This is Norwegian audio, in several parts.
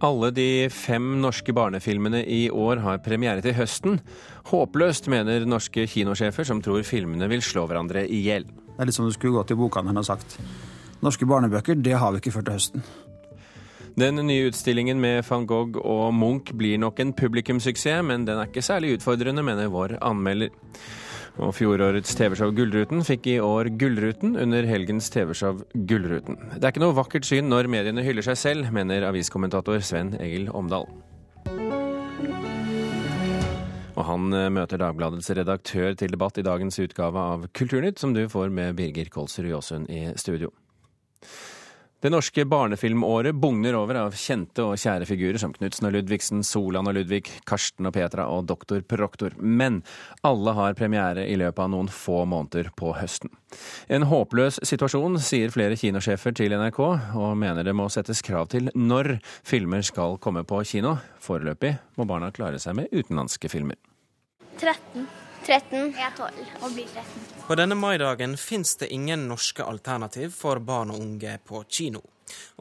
Alle de fem norske barnefilmene i år har premiere til høsten. Håpløst, mener norske kinosjefer som tror filmene vil slå hverandre i hjel. Det er litt som du skulle gått i bokhandelen og sagt norske barnebøker, det har vi ikke før til høsten. Den nye utstillingen med van Gogh og Munch blir nok en publikumssuksess, men den er ikke særlig utfordrende, mener vår anmelder. Og fjorårets TV-show Gullruten fikk i år Gullruten under helgens TV-show Gullruten. Det er ikke noe vakkert syn når mediene hyller seg selv, mener aviskommentator Sven Egil Omdal. Og han eh, møter Dagbladets redaktør til debatt i dagens utgave av Kulturnytt, som du får med Birger Kolsrud Jåsund i studio. Det norske barnefilmåret bugner over av kjente og kjære figurer som Knutsen og Ludvigsen, Solan og Ludvig, Karsten og Petra og Doktor Proktor. Men alle har premiere i løpet av noen få måneder på høsten. En håpløs situasjon, sier flere kinosjefer til NRK, og mener det må settes krav til når filmer skal komme på kino. Foreløpig må barna klare seg med utenlandske filmer. 13. 13. Jeg er 12 og blir 13. På denne maidagen fins det ingen norske alternativ for barn og unge på kino.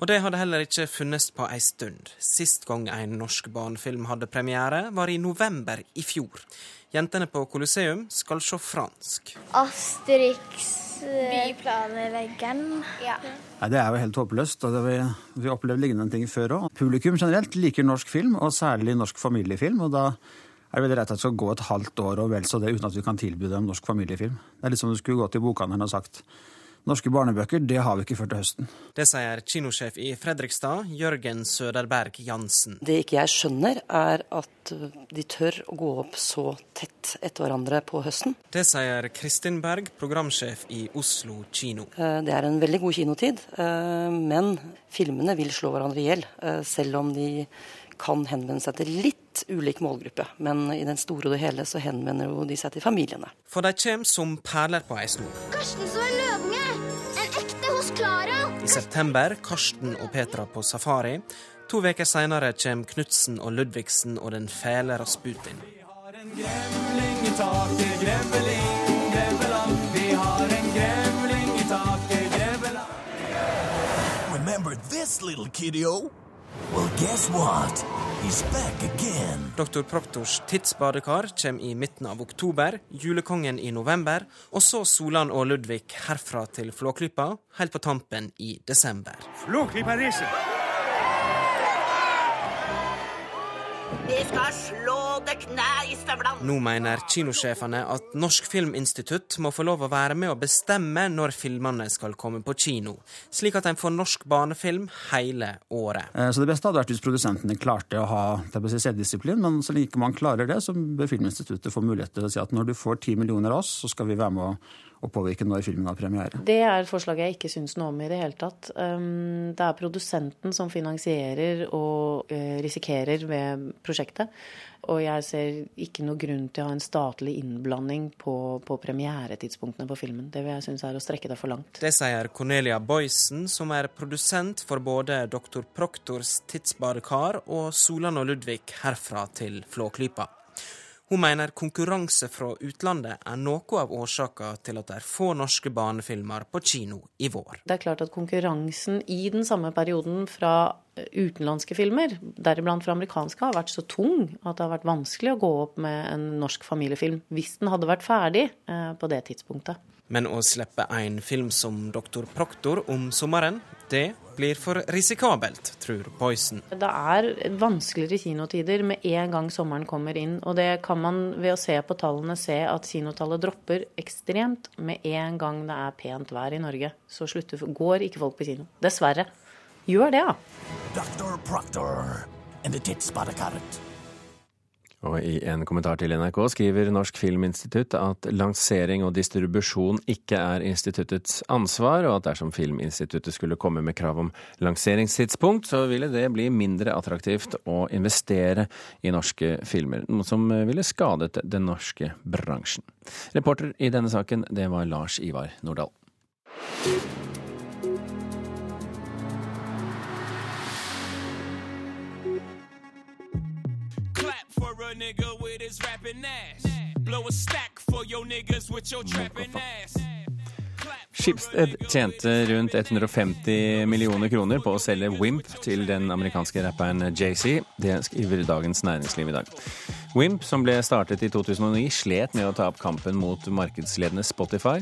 Og det hadde heller ikke funnes på ei stund. Sist gang en norsk barnefilm hadde premiere, var i november i fjor. Jentene på Colosseum skal se fransk. Asterix Byplanleggeren. Ja. Nei, Det er jo helt håpløst. og det Vi vi har opplevd lignende ting før òg. Publikum generelt liker norsk film, og særlig norsk familiefilm. og da er det veldig rett at det skal gå et halvt år og vel så det uten at vi kan tilby dem norsk familiefilm. Det er litt som du skulle gått i bokhandelen og sagt norske barnebøker, det har vi ikke før til høsten. Det sier kinosjef i Fredrikstad, Jørgen Søderberg Jansen. Det ikke jeg skjønner, er at de tør å gå opp så tett etter hverandre på høsten. Det sier Kristin Berg, programsjef i Oslo kino. Eh, Det er en veldig god kinotid, eh, men filmene vil slå hverandre i hjel. eh, Selv om de kan henvende seg til litt ulik målgruppe. Men i den store og det hele så henvender jo de seg til familiene. For de kommer som perler på ei snor. Karsten så en løvunge! En ekte hos Klara! I september Karsten og Petra på safari. To uker seinere kommer Knutsen og Ludvigsen og den fæle Rasputin. gremling i taket, gremmeling, gremmeland. Vi har en gremling i taket, gremmeland. Remember this little kiddo? Well, guess what? He's back again. Dr. Proktors tidsbadekar kommer i midten av oktober, Julekongen i november, og så Solan og Ludvig herfra til Flåklypa, helt på tampen i desember. Vi skal slå det knæ i støvlene. Nå mener kinosjefene at Norsk Filminstitutt må få lov å være med å bestemme når filmene skal komme på kino, slik at en får norsk barnefilm hele året. Eh, Så det beste hadde vært hvis produsentene klarte å ha si, selvdisiplin, men så lenge man klarer det, så bør Filminstituttet få mulighet til å si at når du får ti millioner av oss, så skal vi være med å, å påvirke når filmen har premiere. Det er et forslag jeg ikke syns noe om i det hele tatt. Um, Det er produsenten som finansierer og eh, risikerer ved prosjektet. Og jeg ser ikke noe grunn til å ha en statlig innblanding på, på premieretidspunktene på filmen. Det vil jeg synes er å strekke det for langt. Det sier Cornelia Boysen, som er produsent for både Dr. Proktors Tidsbadekar og Solan og Ludvig herfra til Flåklypa. Hun mener konkurranse fra utlandet er noe av årsaka til at det er få norske barnefilmer på kino i vår. Det er klart at konkurransen i den samme perioden fra eh, utenlandske filmer, deriblant fra amerikanske, har vært så tung at det har vært vanskelig å gå opp med en norsk familiefilm hvis den hadde vært ferdig eh, på det tidspunktet. Men å slippe en film som Dr. Proktor om sommeren, det blir for risikabelt, tror Poison. Det er vanskeligere kinotider med en gang sommeren kommer inn. Og det kan man ved å se på tallene se at kinotallet dropper ekstremt med en gang det er pent vær i Norge. Så slutter, går ikke folk på kino. Dessverre. Gjør det, da. Dr. Proctor and the Titspadakaret. Og i en kommentar til NRK skriver Norsk Filminstitutt at lansering og distribusjon ikke er instituttets ansvar, og at dersom Filminstituttet skulle komme med krav om lanseringstidspunkt, så ville det bli mindre attraktivt å investere i norske filmer, noe som ville skadet den norske bransjen. Reporter i denne saken, det var Lars Ivar Nordahl. Nigga with his rapping ass. Blow a stack for your niggas with your trapping ass. Clap tjente rundt 150 millioner kroner på å selge Wimp til den amerikanske rapperen JC. Det skriver Dagens Næringsliv i dag. Wimp, som ble startet i 2009, slet med å ta opp kampen mot markedsledende Spotify.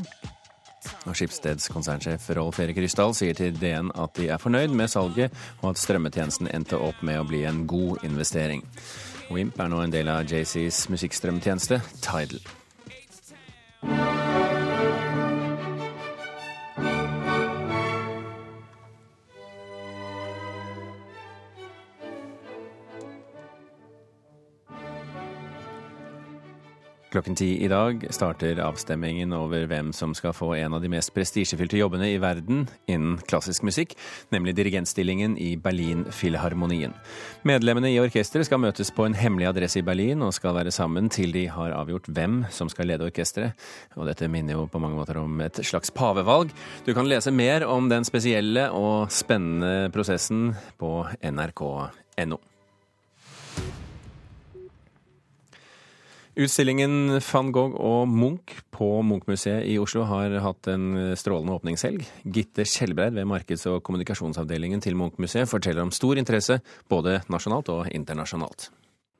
Og Skipsteds konsernsjef Rolf Erik Ryssdal sier til DN at de er fornøyd med salget, og at strømmetjenesten endte opp med å bli en god investering. Wimp er nå en del av JCs musikkstrømtjeneste Tidal. Klokken ti i dag starter avstemmingen over hvem som skal få en av de mest prestisjefylte jobbene i verden innen klassisk musikk, nemlig dirigentstillingen i Berlin-filharmonien. Medlemmene i orkesteret skal møtes på en hemmelig adresse i Berlin og skal være sammen til de har avgjort hvem som skal lede orkesteret. Og dette minner jo på mange måter om et slags pavevalg. Du kan lese mer om den spesielle og spennende prosessen på nrk.no. Utstillingen van Gogh og Munch på Munch-museet i Oslo har hatt en strålende åpningshelg. Gitte Skjelbreid ved markeds- og kommunikasjonsavdelingen til Munch-museet forteller om stor interesse både nasjonalt og internasjonalt.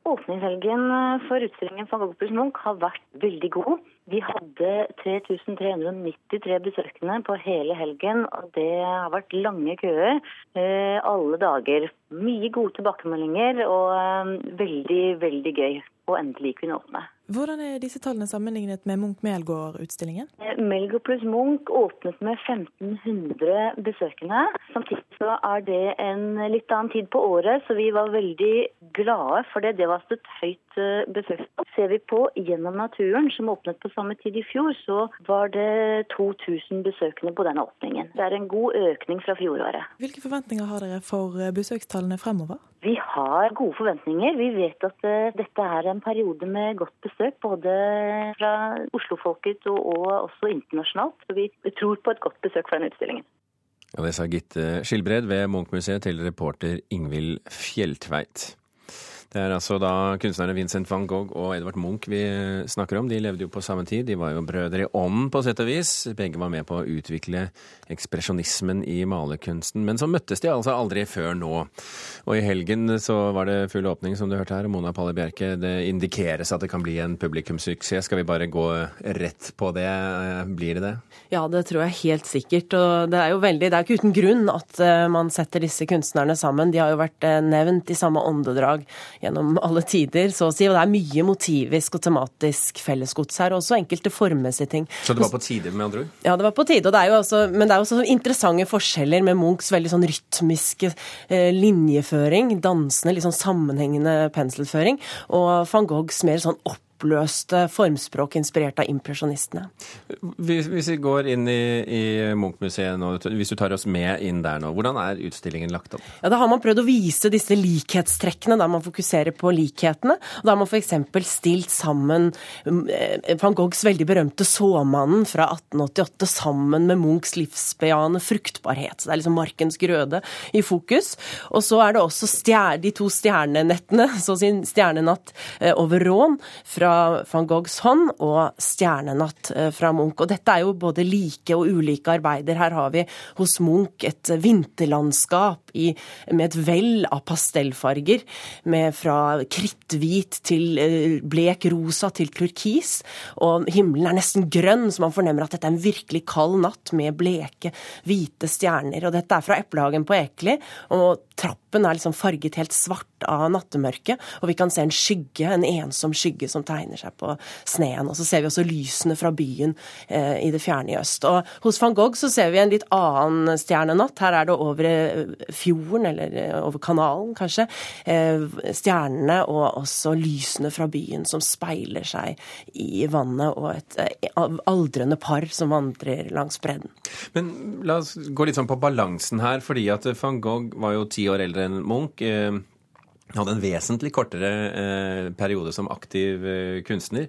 Åpningshelgen for utstillingen van Gogh pluss Munch har vært veldig god. Vi hadde 3393 besøkende på hele helgen, og det har vært lange køer eh, alle dager. Mye gode tilbakemeldinger og eh, veldig, veldig gøy. Og endelig kunne åpne. Hvordan er disse tallene sammenlignet med Munch-Melgaard-utstillingen? Melgaard pluss Munch åpnet med 1500 besøkende. Samtidig så er det en litt annen tid på året, så vi var veldig glade for det. Det var et høyt besøkstall. Ser vi på Gjennom naturen, som åpnet på samme tid i fjor, så var det 2000 besøkende på den åpningen. Det er en god økning fra fjoråret. Hvilke forventninger har dere for besøkstallene fremover? Vi har gode forventninger. Vi vet at dette er en periode med godt besøk, både fra Oslo-folket og, og, også internasjonalt. Så vi tror på et godt besøk fra den utstillingen. Ja, Det sa Gitte Skilbred ved Munch-museet til reporter Ingvild Fjelltveit. Det er altså da kunstnerne Vincent van Gogh og Edvard Munch vi snakker om. De levde jo på samme tid. De var jo brødre i ånden på sett og vis. Begge var med på å utvikle ekspresjonismen i malerkunsten. Men så møttes de altså aldri før nå. Og i helgen så var det full åpning, som du hørte her. Mona Palle Bjerke, det indikeres at det kan bli en publikumssuksess. Skal vi bare gå rett på det? Blir det det? Ja, det tror jeg helt sikkert. Og det er jo veldig, det er ikke uten grunn at man setter disse kunstnerne sammen. De har jo vært nevnt i samme åndedrag gjennom alle tider, så å si. Og det er mye motivisk og tematisk fellesgods her, og også enkelte formessige ting. Så det var på tide, med andre ord? Ja, det var på tide. og det også, Men det er jo også interessante forskjeller med Munchs veldig sånn rytmiske eh, linjeføring, dansende, litt sånn sammenhengende penselføring, og van Goghs mer sånn opp oppløste formspråk inspirert av impresjonistene. Hvis, hvis vi går inn i, i Munch-museet nå, hvis du tar oss med inn der nå, hvordan er utstillingen lagt opp? Ja, Da har man prøvd å vise disse likhetstrekkene, der man fokuserer på likhetene. Da har man f.eks. stilt sammen van Goghs veldig berømte 'Såmannen' fra 1888 sammen med Munchs livsbejaende fruktbarhet. Så Det er liksom markens grøde i fokus. Og så er det også de to stjernenettene, så sin stjernenatt over Rån, fra fra van Goghs hånd og 'Stjernenatt' fra Munch. Og dette er jo både like og ulike arbeider. Her har vi hos Munch et vinterlandskap i, med et vell av pastellfarger. Med fra kritthvit til blek rosa til turkis. Og himmelen er nesten grønn, så man fornemmer at dette er en virkelig kald natt med bleke, hvite stjerner. Og dette er fra Eplehagen på Ekeli. Og trappen er liksom farget helt svart av nattemørket. Og vi kan se en skygge, en ensom skygge som tegner seg på sneen. Og så ser vi også lysene fra byen eh, i det fjerne i øst. Og hos van Gogh så ser vi en litt annen stjernenatt. Her er det over fjorden, eller over kanalen kanskje, eh, stjernene og også lysene fra byen som speiler seg i vannet, og et eh, aldrende par som vandrer langs bredden. Men la oss gå litt sånn på balansen her, fordi at van Gogh var jo ti år eldre enn Munch. Han hadde en vesentlig kortere eh, periode som aktiv eh, kunstner.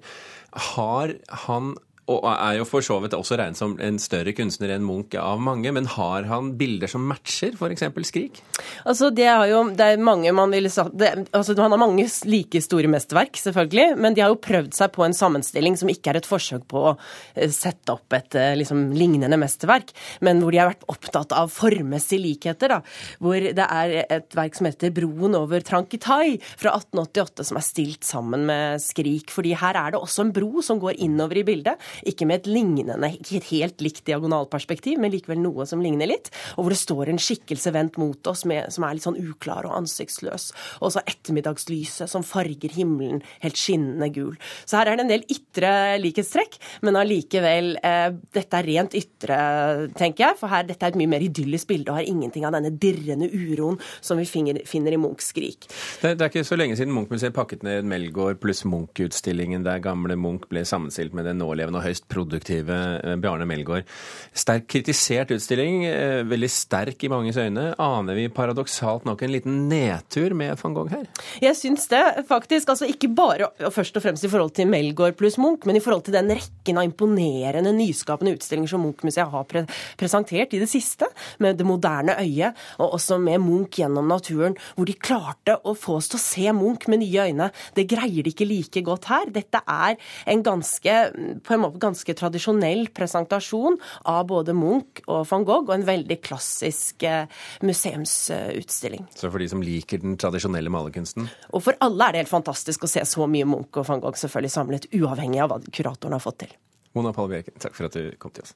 Har han og er jo for så vidt også regnet som en større kunstner enn Munch av mange. Men har han bilder som matcher f.eks. Skrik? Altså, det er jo det er mange man ville sagt det, altså, Han har mange like store mesterverk, selvfølgelig, men de har jo prøvd seg på en sammenstilling som ikke er et forsøk på å eh, sette opp et eh, liksom, lignende mesterverk, men hvor de har vært opptatt av formmessige likheter. da, Hvor det er et verk som heter 'Broen over Trankitai' fra 1888, som er stilt sammen med 'Skrik'. fordi her er det også en bro som går innover i bildet, ikke med et lignende, ikke et helt likt diagonalperspektiv, men likevel noe som ligner litt, og hvor det står en skikkelse vendt mot oss med, som er litt sånn uklar og ansiktsløs. Og så ettermiddagslyset som farger himmelen helt skinnende gul. Så her er det en del ytre likhetstrekk, men allikevel eh, Dette er rent ytre, tenker jeg, for her, dette er et mye mer idyllisk bilde og har ingenting av denne dirrende uroen som vi finner, finner i Munchs skrik. Det, det er ikke så lenge siden Munch-museet pakket ned Melgaard pluss Munch-utstillingen der gamle Munch ble sammenstilt med den nålevende og høyst produktive eh, Bjarne Melgaard. Sterkt kritisert utstilling, eh, veldig sterk i manges øyne. Aner vi paradoksalt nok en liten nedtur med van Gogh her? Jeg syns det, faktisk. Altså ikke bare og først og fremst i forhold til Melgaard pluss Munch, men i forhold til den rekken av imponerende, nyskapende utstillinger som Munch-museet har pre presentert i det siste, med det moderne øyet, og også med Munch gjennom naturen, hvor de klarte å få oss til å se Munch med nye øyne. Det greier de ikke like godt her. Dette er en ganske, på en måte ganske tradisjonell presentasjon av både Munch og van Gogh, og en veldig klassisk eh, museumsutstilling. Så for de som liker den tradisjonelle malerkunsten? Og for alle er det helt fantastisk å se så mye Munch og van Gogh selvfølgelig samlet, uavhengig av hva kuratoren har fått til. Mona Palle Bjerken, takk for at du kom til oss.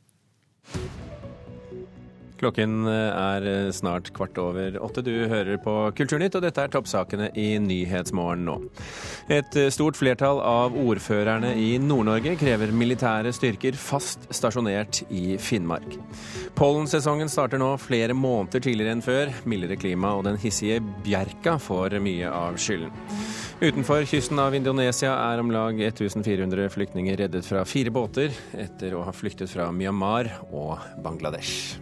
Klokken er snart kvart over åtte. Du hører på Kulturnytt, og dette er toppsakene i Nyhetsmorgen nå. Et stort flertall av ordførerne i Nord-Norge krever militære styrker fast stasjonert i Finnmark. Pollensesongen starter nå flere måneder tidligere enn før. Mildere klima og den hissige bjerka får mye av skylden. Utenfor kysten av Indonesia er om lag 1400 flyktninger reddet fra fire båter etter å ha flyktet fra Myanmar og Bangladesh.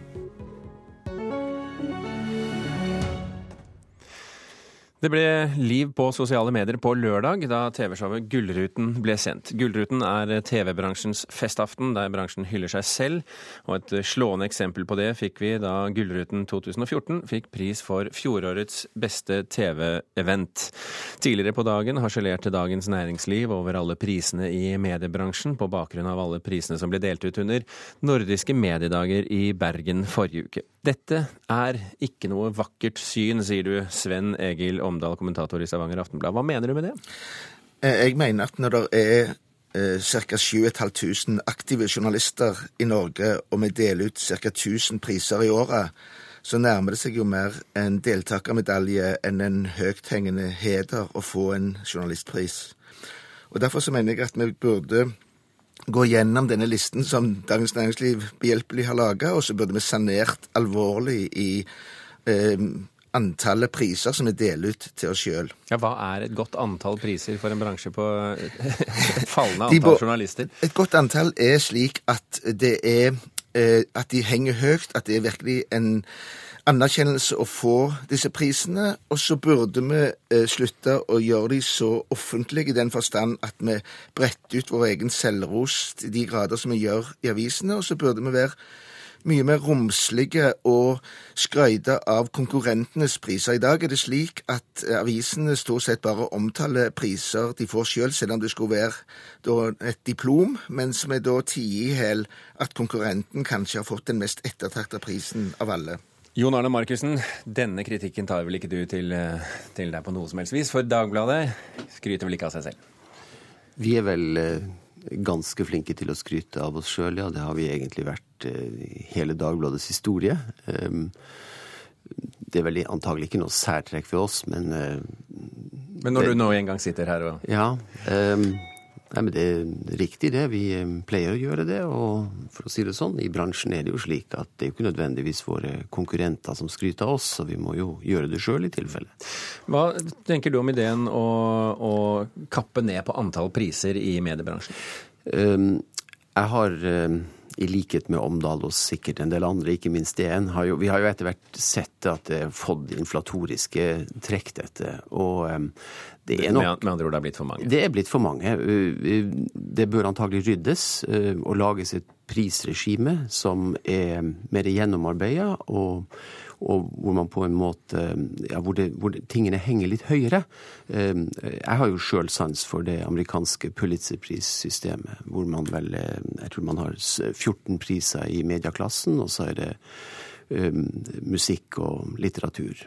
Det ble liv på sosiale medier på lørdag, da TV-showet Gullruten ble sendt. Gullruten er TV-bransjens festaften, der bransjen hyller seg selv. Og et slående eksempel på det fikk vi da Gullruten 2014 fikk pris for fjorårets beste TV-event. Tidligere på dagen harselerte Dagens Næringsliv over alle prisene i mediebransjen, på bakgrunn av alle prisene som ble delt ut under nordiske mediedager i Bergen forrige uke. Dette er ikke noe vakkert syn, sier du, Sven Egil Omdal, kommentator i Stavanger Aftenblad. Hva mener du med det? Jeg mener at når det er ca. 7500 aktive journalister i Norge, og vi deler ut ca. 1000 priser i året, så nærmer det seg jo mer en deltakermedalje enn en høythengende heder å få en journalistpris. Og Derfor så mener jeg at vi burde gå gjennom denne listen som Dagens Næringsliv behjelpelig har laga, og så burde vi sanert alvorlig i eh, antallet priser som vi deler ut til oss sjøl. Ja, hva er et godt antall priser for en bransje på et fallende antall journalister? Et godt antall er slik at det er eh, at de henger høyt, at det er virkelig en anerkjennelse å få disse prisene. Og så burde vi eh, slutte å gjøre de så offentlige i den forstand at vi bretter ut vår egen selvros til de grader som vi gjør i avisene. Og så burde vi være mye mer romslige og skryte av konkurrentenes priser. I dag er det slik at avisene stort sett bare omtaler priser de får sjøl, selv om det skulle være et diplom, mens vi da tier i hæl at konkurrenten kanskje har fått den mest ettertrakta prisen av alle. Jon Arne Markussen, denne kritikken tar vel ikke du til, til, deg på noe som helst vis, for Dagbladet skryter vel ikke av seg selv? Vi er vel ganske flinke til å skryte av oss sjøl, ja. Det har vi egentlig vært hele Dagbladets historie. Det er vel antagelig ikke noe særtrekk ved oss, men Men når det, du nå en gang sitter her og Ja. Um, Nei, men Det er riktig, det. Vi pleier å gjøre det. Og for å si det sånn, i bransjen er det jo slik at det er jo ikke nødvendigvis våre konkurrenter som skryter av oss, så vi må jo gjøre det sjøl i tilfelle. Hva tenker du om ideen å, å kappe ned på antall priser i mediebransjen? Um, jeg har um, i likhet med Omdal og sikkert en del andre, ikke minst DN, har jo, vi har jo etter hvert sett at det har fått inflatoriske trekk, dette. Og um, det er nok Med, andre ord, det er blitt for mange. Det er blitt for mange. Uh, Det bør antagelig ryddes uh, og lages et prisregime som er mer gjennomarbeida, og, og hvor man på en måte ja, hvor, det, hvor tingene henger litt høyere. Um, Jeg har jo sjøl sans for det amerikanske Pulitzer-prissystemet, hvor man vel Jeg tror man har 14 priser i medieklassen, og så er det um, musikk og litteratur.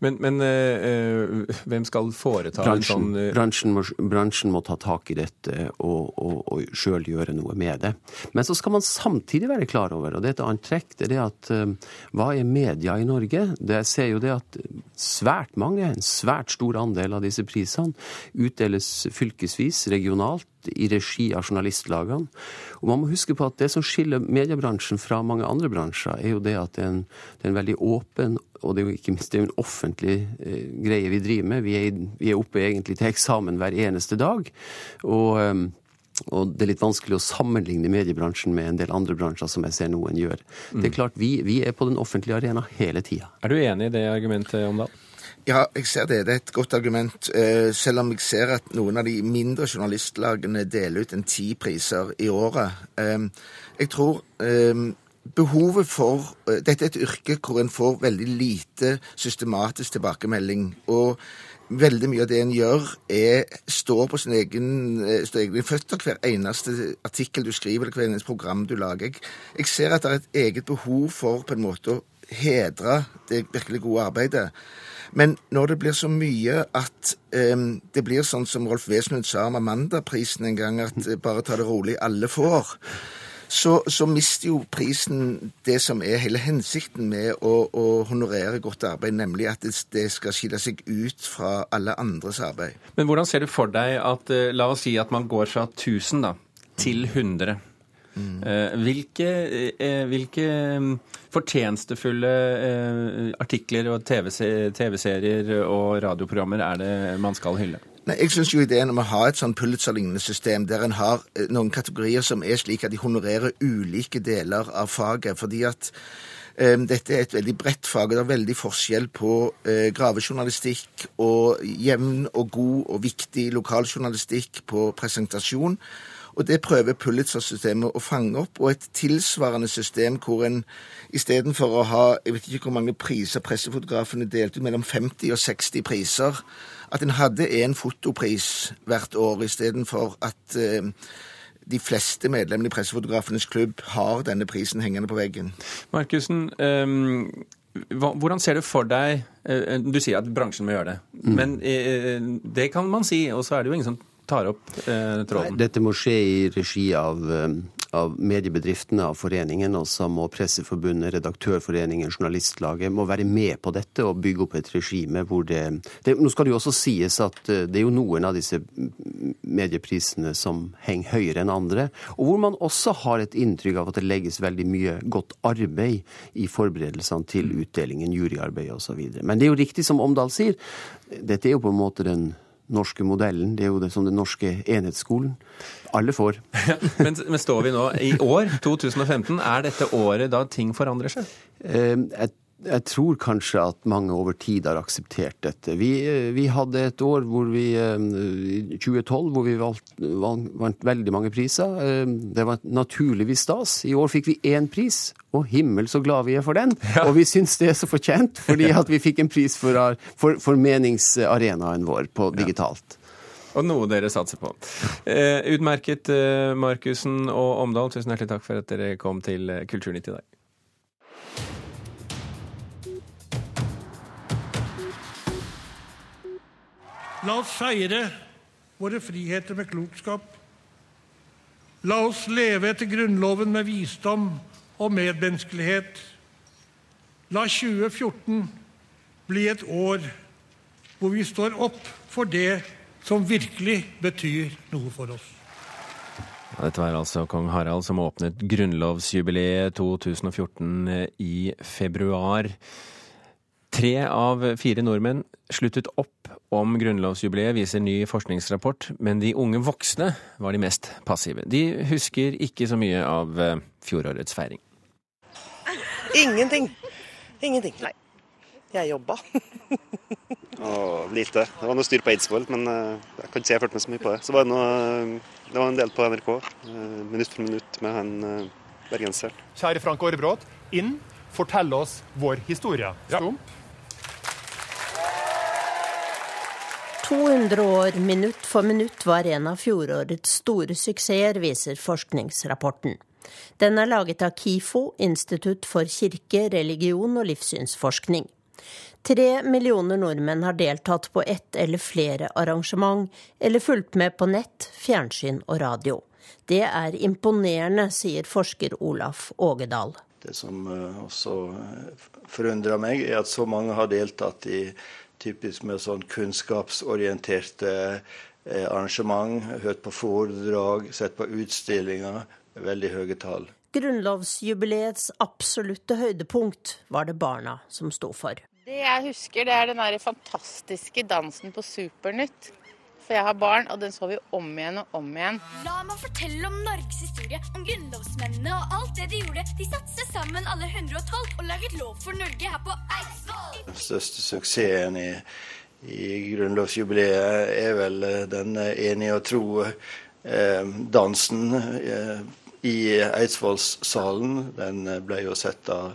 Men, men øh, hvem skal foreta en sånn øh, bransjen, må, bransjen må ta tak i dette og, og, og sjøl gjøre noe med det. Men så skal man samtidig være klar over, og det er et annet trekk, det er det at øh, hva er media i Norge? Det, ser jo det at svært mange, en svært stor andel av disse prisene, utdeles fylkesvis, regionalt, i regi av journalistlagene. Og man må huske på at det som skiller mediebransjen fra mange andre bransjer, er jo det at det er en, det er en veldig åpen og det er jo ikke minst det er en offentlig eh, greie vi driver med. Vi er, vi er, oppe egentlig til eksamen hver eneste dag. Og, eh, og, det er litt vanskelig å sammenligne mediebransjen med en del andre bransjer som jeg ser noen gjør. Mm. Det er klart, vi, vi, er på den offentlige arena hele tida. Er du enig i det argumentet, Omdal? Ja, jeg ser det. Det er et godt argument. Eh, selv om jeg ser at noen av de mindre journalistlagene deler ut en ti priser i året. Jeg tror behovet for Dette er et yrke hvor en får veldig lite systematisk tilbakemelding. og Veldig mye av det en gjør, er, står på sin egen, står egne føtter. Hver eneste artikkel du skriver, eller hver eneste program du lager. Jeg, jeg ser at det er et eget behov for på en måte å hedre det virkelig gode arbeidet. Men når det blir så mye at um, det blir sånn som Rolf Wesenlund sa om Amandaprisen en gang, at bare ta det rolig, alle får så, så, mister jo prisen det som er hele hensikten med å, å honorere godt arbeid, nemlig at det, det, skal skille seg ut fra alle andres arbeid. Men hvordan ser du for deg at La oss si at man går fra 1000 da, til 100. Mm. Hvilke, hvilke, fortjenestefulle artikler og TV-serier og radioprogrammer er det man skal hylle? Nei, Jeg syns ideen om å ha et sånn Pulitzer-lignende system der en har noen kategorier som er slik at de honorerer ulike deler av faget. fordi at dette er et veldig bredt fag, og det er veldig forskjell på gravejournalistikk og jevn og god og viktig lokaljournalistikk på presentasjon. Og det prøver Pulitzer-systemet å fange opp. Og et tilsvarende system hvor en istedenfor å ha jeg vet ikke hvor mange priser pressefotografene delte ut, mellom 50 og 60 priser, at en hadde en fotopris hvert år istedenfor at eh, de fleste medlemmene i Pressefotografenes klubb har denne prisen hengende på veggen. Markussen, um, hvordan ser du for deg Du sier at bransjen må gjøre det. Mm. Men uh, det kan man si, og så er det jo ingen som tar opp eh, tråden. Nei, dette må skje i regi av av mediebedriftene, av foreningen, og så må Presseforbundet, Redaktørforeningen, Journalistlaget må være med på dette og bygge opp et regime hvor det, det Nå skal det jo også sies at det er jo noen av disse medieprisene som henger høyere enn andre, og hvor man også har et inntrykk av at det legges veldig mye godt arbeid i forberedelsene til utdelingen, juryarbeid osv. Men det er jo riktig som Omdal sier, dette er jo på en måte den norske modellen. Det er jo det som den norske enhetsskolen. Alle får. men, men, står vi nå i år, 2015, er dette året da ting forandrer seg? Eh, jeg jeg tror kanskje at mange over tid har akseptert dette. Vi, vi hadde et år hvor vi, i 2012 hvor vi valgt, vant veldig mange priser. Det var naturligvis stas. I år fikk vi én pris, og himmel så glad vi er for den. Ja. Og vi syns det er så fortjent, fordi at vi fikk en pris for, for, for meningsarenaen vår på digitalt. Ja. Og noe dere satser på. Eh, utmerket, eh, Markussen og Omdal. Tusen hjertelig takk for at dere kom til Kulturnytt i dag. La oss feire våre friheter med klokskap. La oss leve etter Grunnloven med visdom og medmenneskelighet. La 2014 bli et år hvor vi står opp for det som virkelig betyr noe for oss. Dette var altså kong Harald som åpnet grunnlovsjubileet 2014 i februar. Tre av fire nordmenn sluttet opp om grunnlovsjubileet, viser ny forskningsrapport, men de unge voksne var de mest passive. De husker ikke så mye av eh, fjorårets feiring. Ingenting. Ingenting. Nei. Jeg jobba. Åh, lite. Det var noe styr på Eidsvoll, men eh, jeg kan ikke si jeg fulgte med så mye på det. Så var det, noe, det var en del på NRK, eh, minutt for minutt, med han bergenseren. Kjære Frank Aarebrot, inn. Fortell oss vår historie. Stump. 200 år minutt for minutt var en av fjorårets store suksesser, viser forskningsrapporten. Den er laget av KIFO, Institutt for kirke, religion og livssynsforskning. Tre millioner nordmenn har deltatt på ett eller flere arrangement, eller fulgt med på nett, fjernsyn og radio. Det er imponerende, sier forsker Olaf Ågedal. Det som eh, også eh, forundrer meg, er at så mange har deltatt i typisk med sånn kunnskapsorienterte eh, arrangement, hørt på foredrag, sett på utstillinger. Veldig høye tall. Grunnlovsjubileets absolutte høydepunkt var det barna som sto for. Det jeg husker, det er den der fantastiske dansen på Supernytt. For jeg har barn, og den så vi om igjen og om igjen. La meg fortelle om Norges historie, om grunnlovsmennene og alt det de gjorde. De satte seg sammen alle 112 og laget lov for Norge her på Eidsvoll. Den største suksessen i, i grunnlovsjubileet er vel eh, den enige og tro eh, dansen eh, i Eidsvollssalen. Den eh, ble jo sett av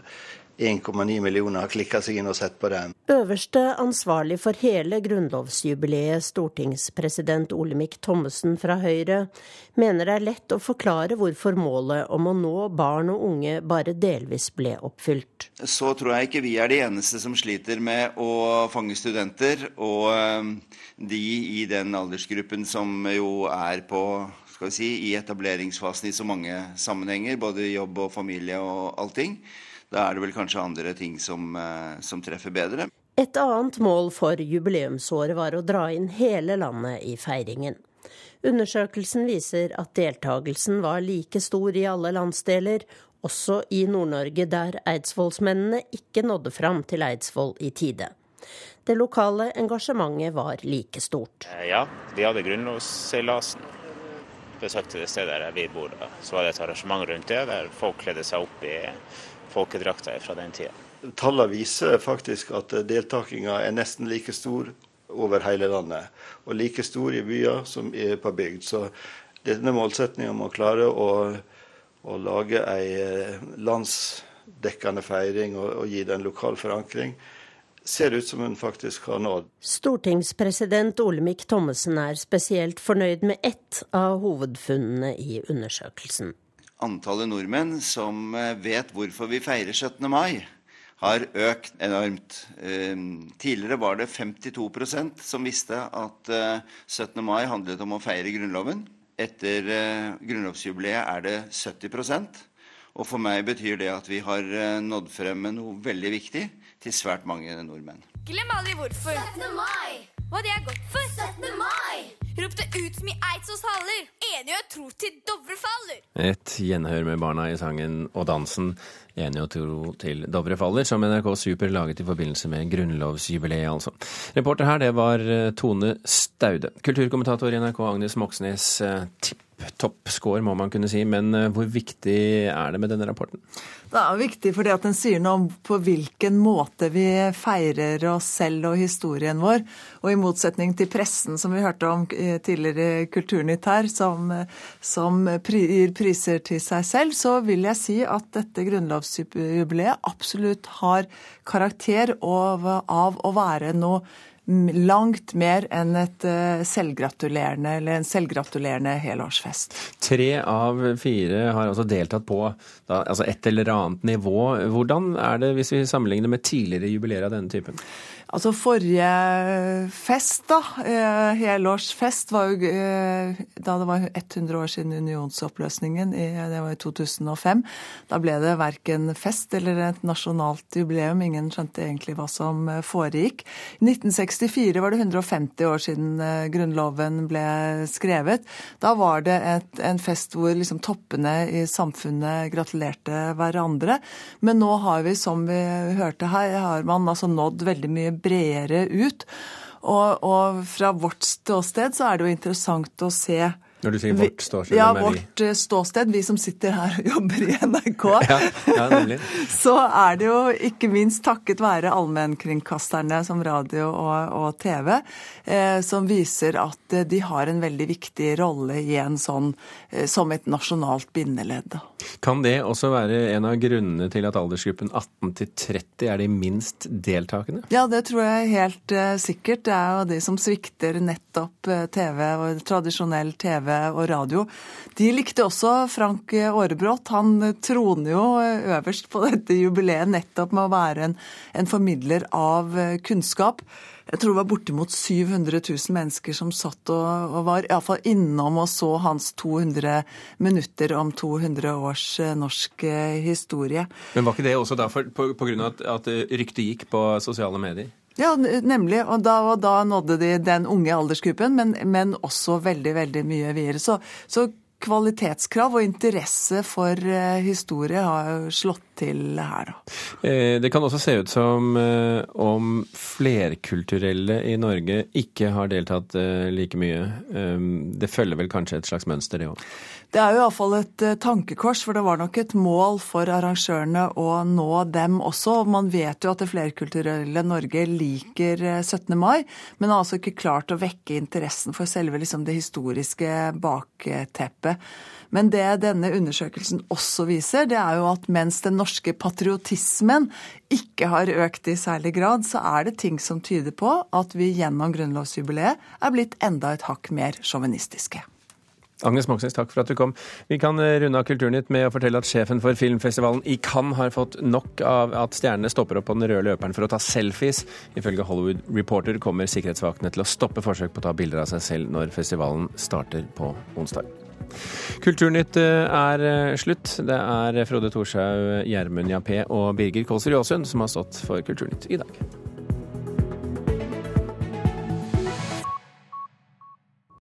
1,9 millioner har klikka seg inn og sett på den. Øverste ansvarlig for hele grunnlovsjubileet, stortingspresident Olemic Thommessen fra Høyre, mener det er lett å forklare hvorfor målet om å nå barn og unge bare delvis ble oppfylt. Så tror jeg ikke vi er de eneste som sliter med å fange studenter, og eh, de i den aldersgruppen som jo er på skal vi si, i etableringsfasen i så mange sammenhenger, både jobb og familie og allting. Da er det vel kanskje andre ting som, eh, som treffer bedre. Et annet mål for jubileumsåret var å dra inn hele landet i feiringen. Undersøkelsen viser at deltakelsen var like stor i alle landsdeler, også i Nord-Norge, der eidsvollsmennene ikke nådde fram til Eidsvoll i tide. Det lokale engasjementet var like stort. Eh, Ja, vi hadde grunnlovsseilasen. Besøkte det stedet der vi bor. Så var det et arrangement rundt det, der folk kledde seg opp i folkedrakter fra den tida. Tallene viser faktisk at deltakinga er nesten like stor over hele landet. Og like stor i byer som i- på bygd. Så denne målsettinga om å klare å, å lage ei eh, landsdekkende feiring og, og gi det en lokal forankring, ser ut som hun faktisk har nådd. Stortingspresident Olemic Thommessen er spesielt fornøyd med ett av hovedfunnene i undersøkelsen. Antallet nordmenn som eh, vet hvorfor vi feirer 17. mai, har økt enormt. Eh, Tidligere var det 52% som visste at eh, 17. mai handlet om å feire Grunnloven. Etter eh, grunnlovsjubileet er det 70% Og for meg betyr det at vi har eh, nådd frem med noe veldig viktig til svært mange nordmenn. Glem aldri hvorfor. 17. mai! Hva de er godt for. 17. mai! Rop det ut som i Eidsvolls haller. Enige og tro til Dovre faller. Et gjenhør med barna i sangen og dansen 'Enig og tro til Dovre faller', som NRK Super laget i forbindelse med grunnlovsjubileet, altså. Reporter her, det var eh, Tone Staude. Kulturkommentator i NRK Agnes Moxnes. eh, Tipp topp score, må man kunne si, men eh, hvor viktig er det med denne rapporten? Det er viktig fordi at den sier noe om på hvilken måte vi feirer oss selv og historien vår. Og i motsetning til pressen, som vi hørte om eh, tidligere i Kulturnytt her, som, som gir priser til seg selv, så vil jeg si at dette grunnlovsjubileet absolutt har karakter av, av å være noe langt mer enn et eh, selvgratulerende eller en selvgratulerende helårsfest. Tre av fire har altså deltatt på da, altså et eller annet nivå. Hvordan er det hvis vi sammenligner med tidligere jubileer av denne typen? Altså forrige fest, da, eh, helårsfest, var jo eh, da det var 100 år siden unionsoppløsningen, det var i 2005. Da ble det verken fest eller et nasjonalt jubileum. Ingen skjønte egentlig hva som eh, foregikk. I 1964 var det 150 år siden Grunnloven ble skrevet. Da var det et, en fest hvor liksom toppene i samfunnet gratulerte hverandre. Men nå har vi, som vi hørte her, har man altså nådd veldig mye bredere ut. Og, og fra vårt ståsted så er det jo interessant å se når du sier vårt ståsted, ja, vi? vårt eh, ståsted, vi som sitter her og jobber i NRK, Ja, ja, så er det jo ikke minst takket være allmennkringkasterne som radio og, og TV, eh, som viser at eh, de har en veldig viktig rolle i en sånn, eh, som et nasjonalt bindeledd. Kan det også være en av grunnene til at aldersgruppen 18 til 30 er de minst deltakende? Ja, det tror jeg helt eh, sikkert. Det er jo de som svikter nettopp eh, TV og tradisjonell TV og radio. De likte også Frank Aarebrot. Han troner jo øverst på dette jubileet nettopp med å være en, en formidler av eh, kunnskap. Jeg tror det var bortimot 700 000 mennesker som satt og, og var iallfall innom og så hans 200 minutter om 200 års eh, norsk eh, historie. Men var ikke det også derfor for, på, av at, at ryktet gikk på sosiale medier? Ja, nemlig. Og da, og da nådde de den unge aldersgruppen, men, men også veldig, veldig mye videre. Så, så kvalitetskrav og interesse for eh, historie har jo slått til her, da. Eh, Det kan også se ut som eh, om flerkulturelle i Norge ikke har deltatt like mye. Det følger vel kanskje et slags mønster, det òg? Det er jo iallfall et eh, tankekors, for det var nok et mål for arrangørene å nå dem også. Man vet jo at det flerkulturelle Norge liker eh, 17. mai, men har altså ikke klart å vekke interessen for selve liksom, det historiske bakteppet. Men det denne undersøkelsen også viser, det er jo at mens den norske patriotismen ikke har økt i særlig grad, så er det ting som tyder på at vi gjennom grunnlovsjubileet er blitt enda et hakk mer sjåvinistiske. Agnes Moxnes, takk for at du kom. Vi kan eh, runde av Kulturnytt med å fortelle at sjefen for filmfestivalen i Cannes har fått nok av at stjernene stopper opp på den røde løperen for å ta selfies. Ifølge Hollywood Reporter kommer sikkerhetsvaktene til å stoppe forsøk på å ta bilder av seg selv når festivalen starter på onsdag. Kulturnytt eh, er eh, slutt. Det er Frode Thorshaug, Gjermund Jappé og Birger Kolsrud Aasund som har stått for Kulturnytt i dag.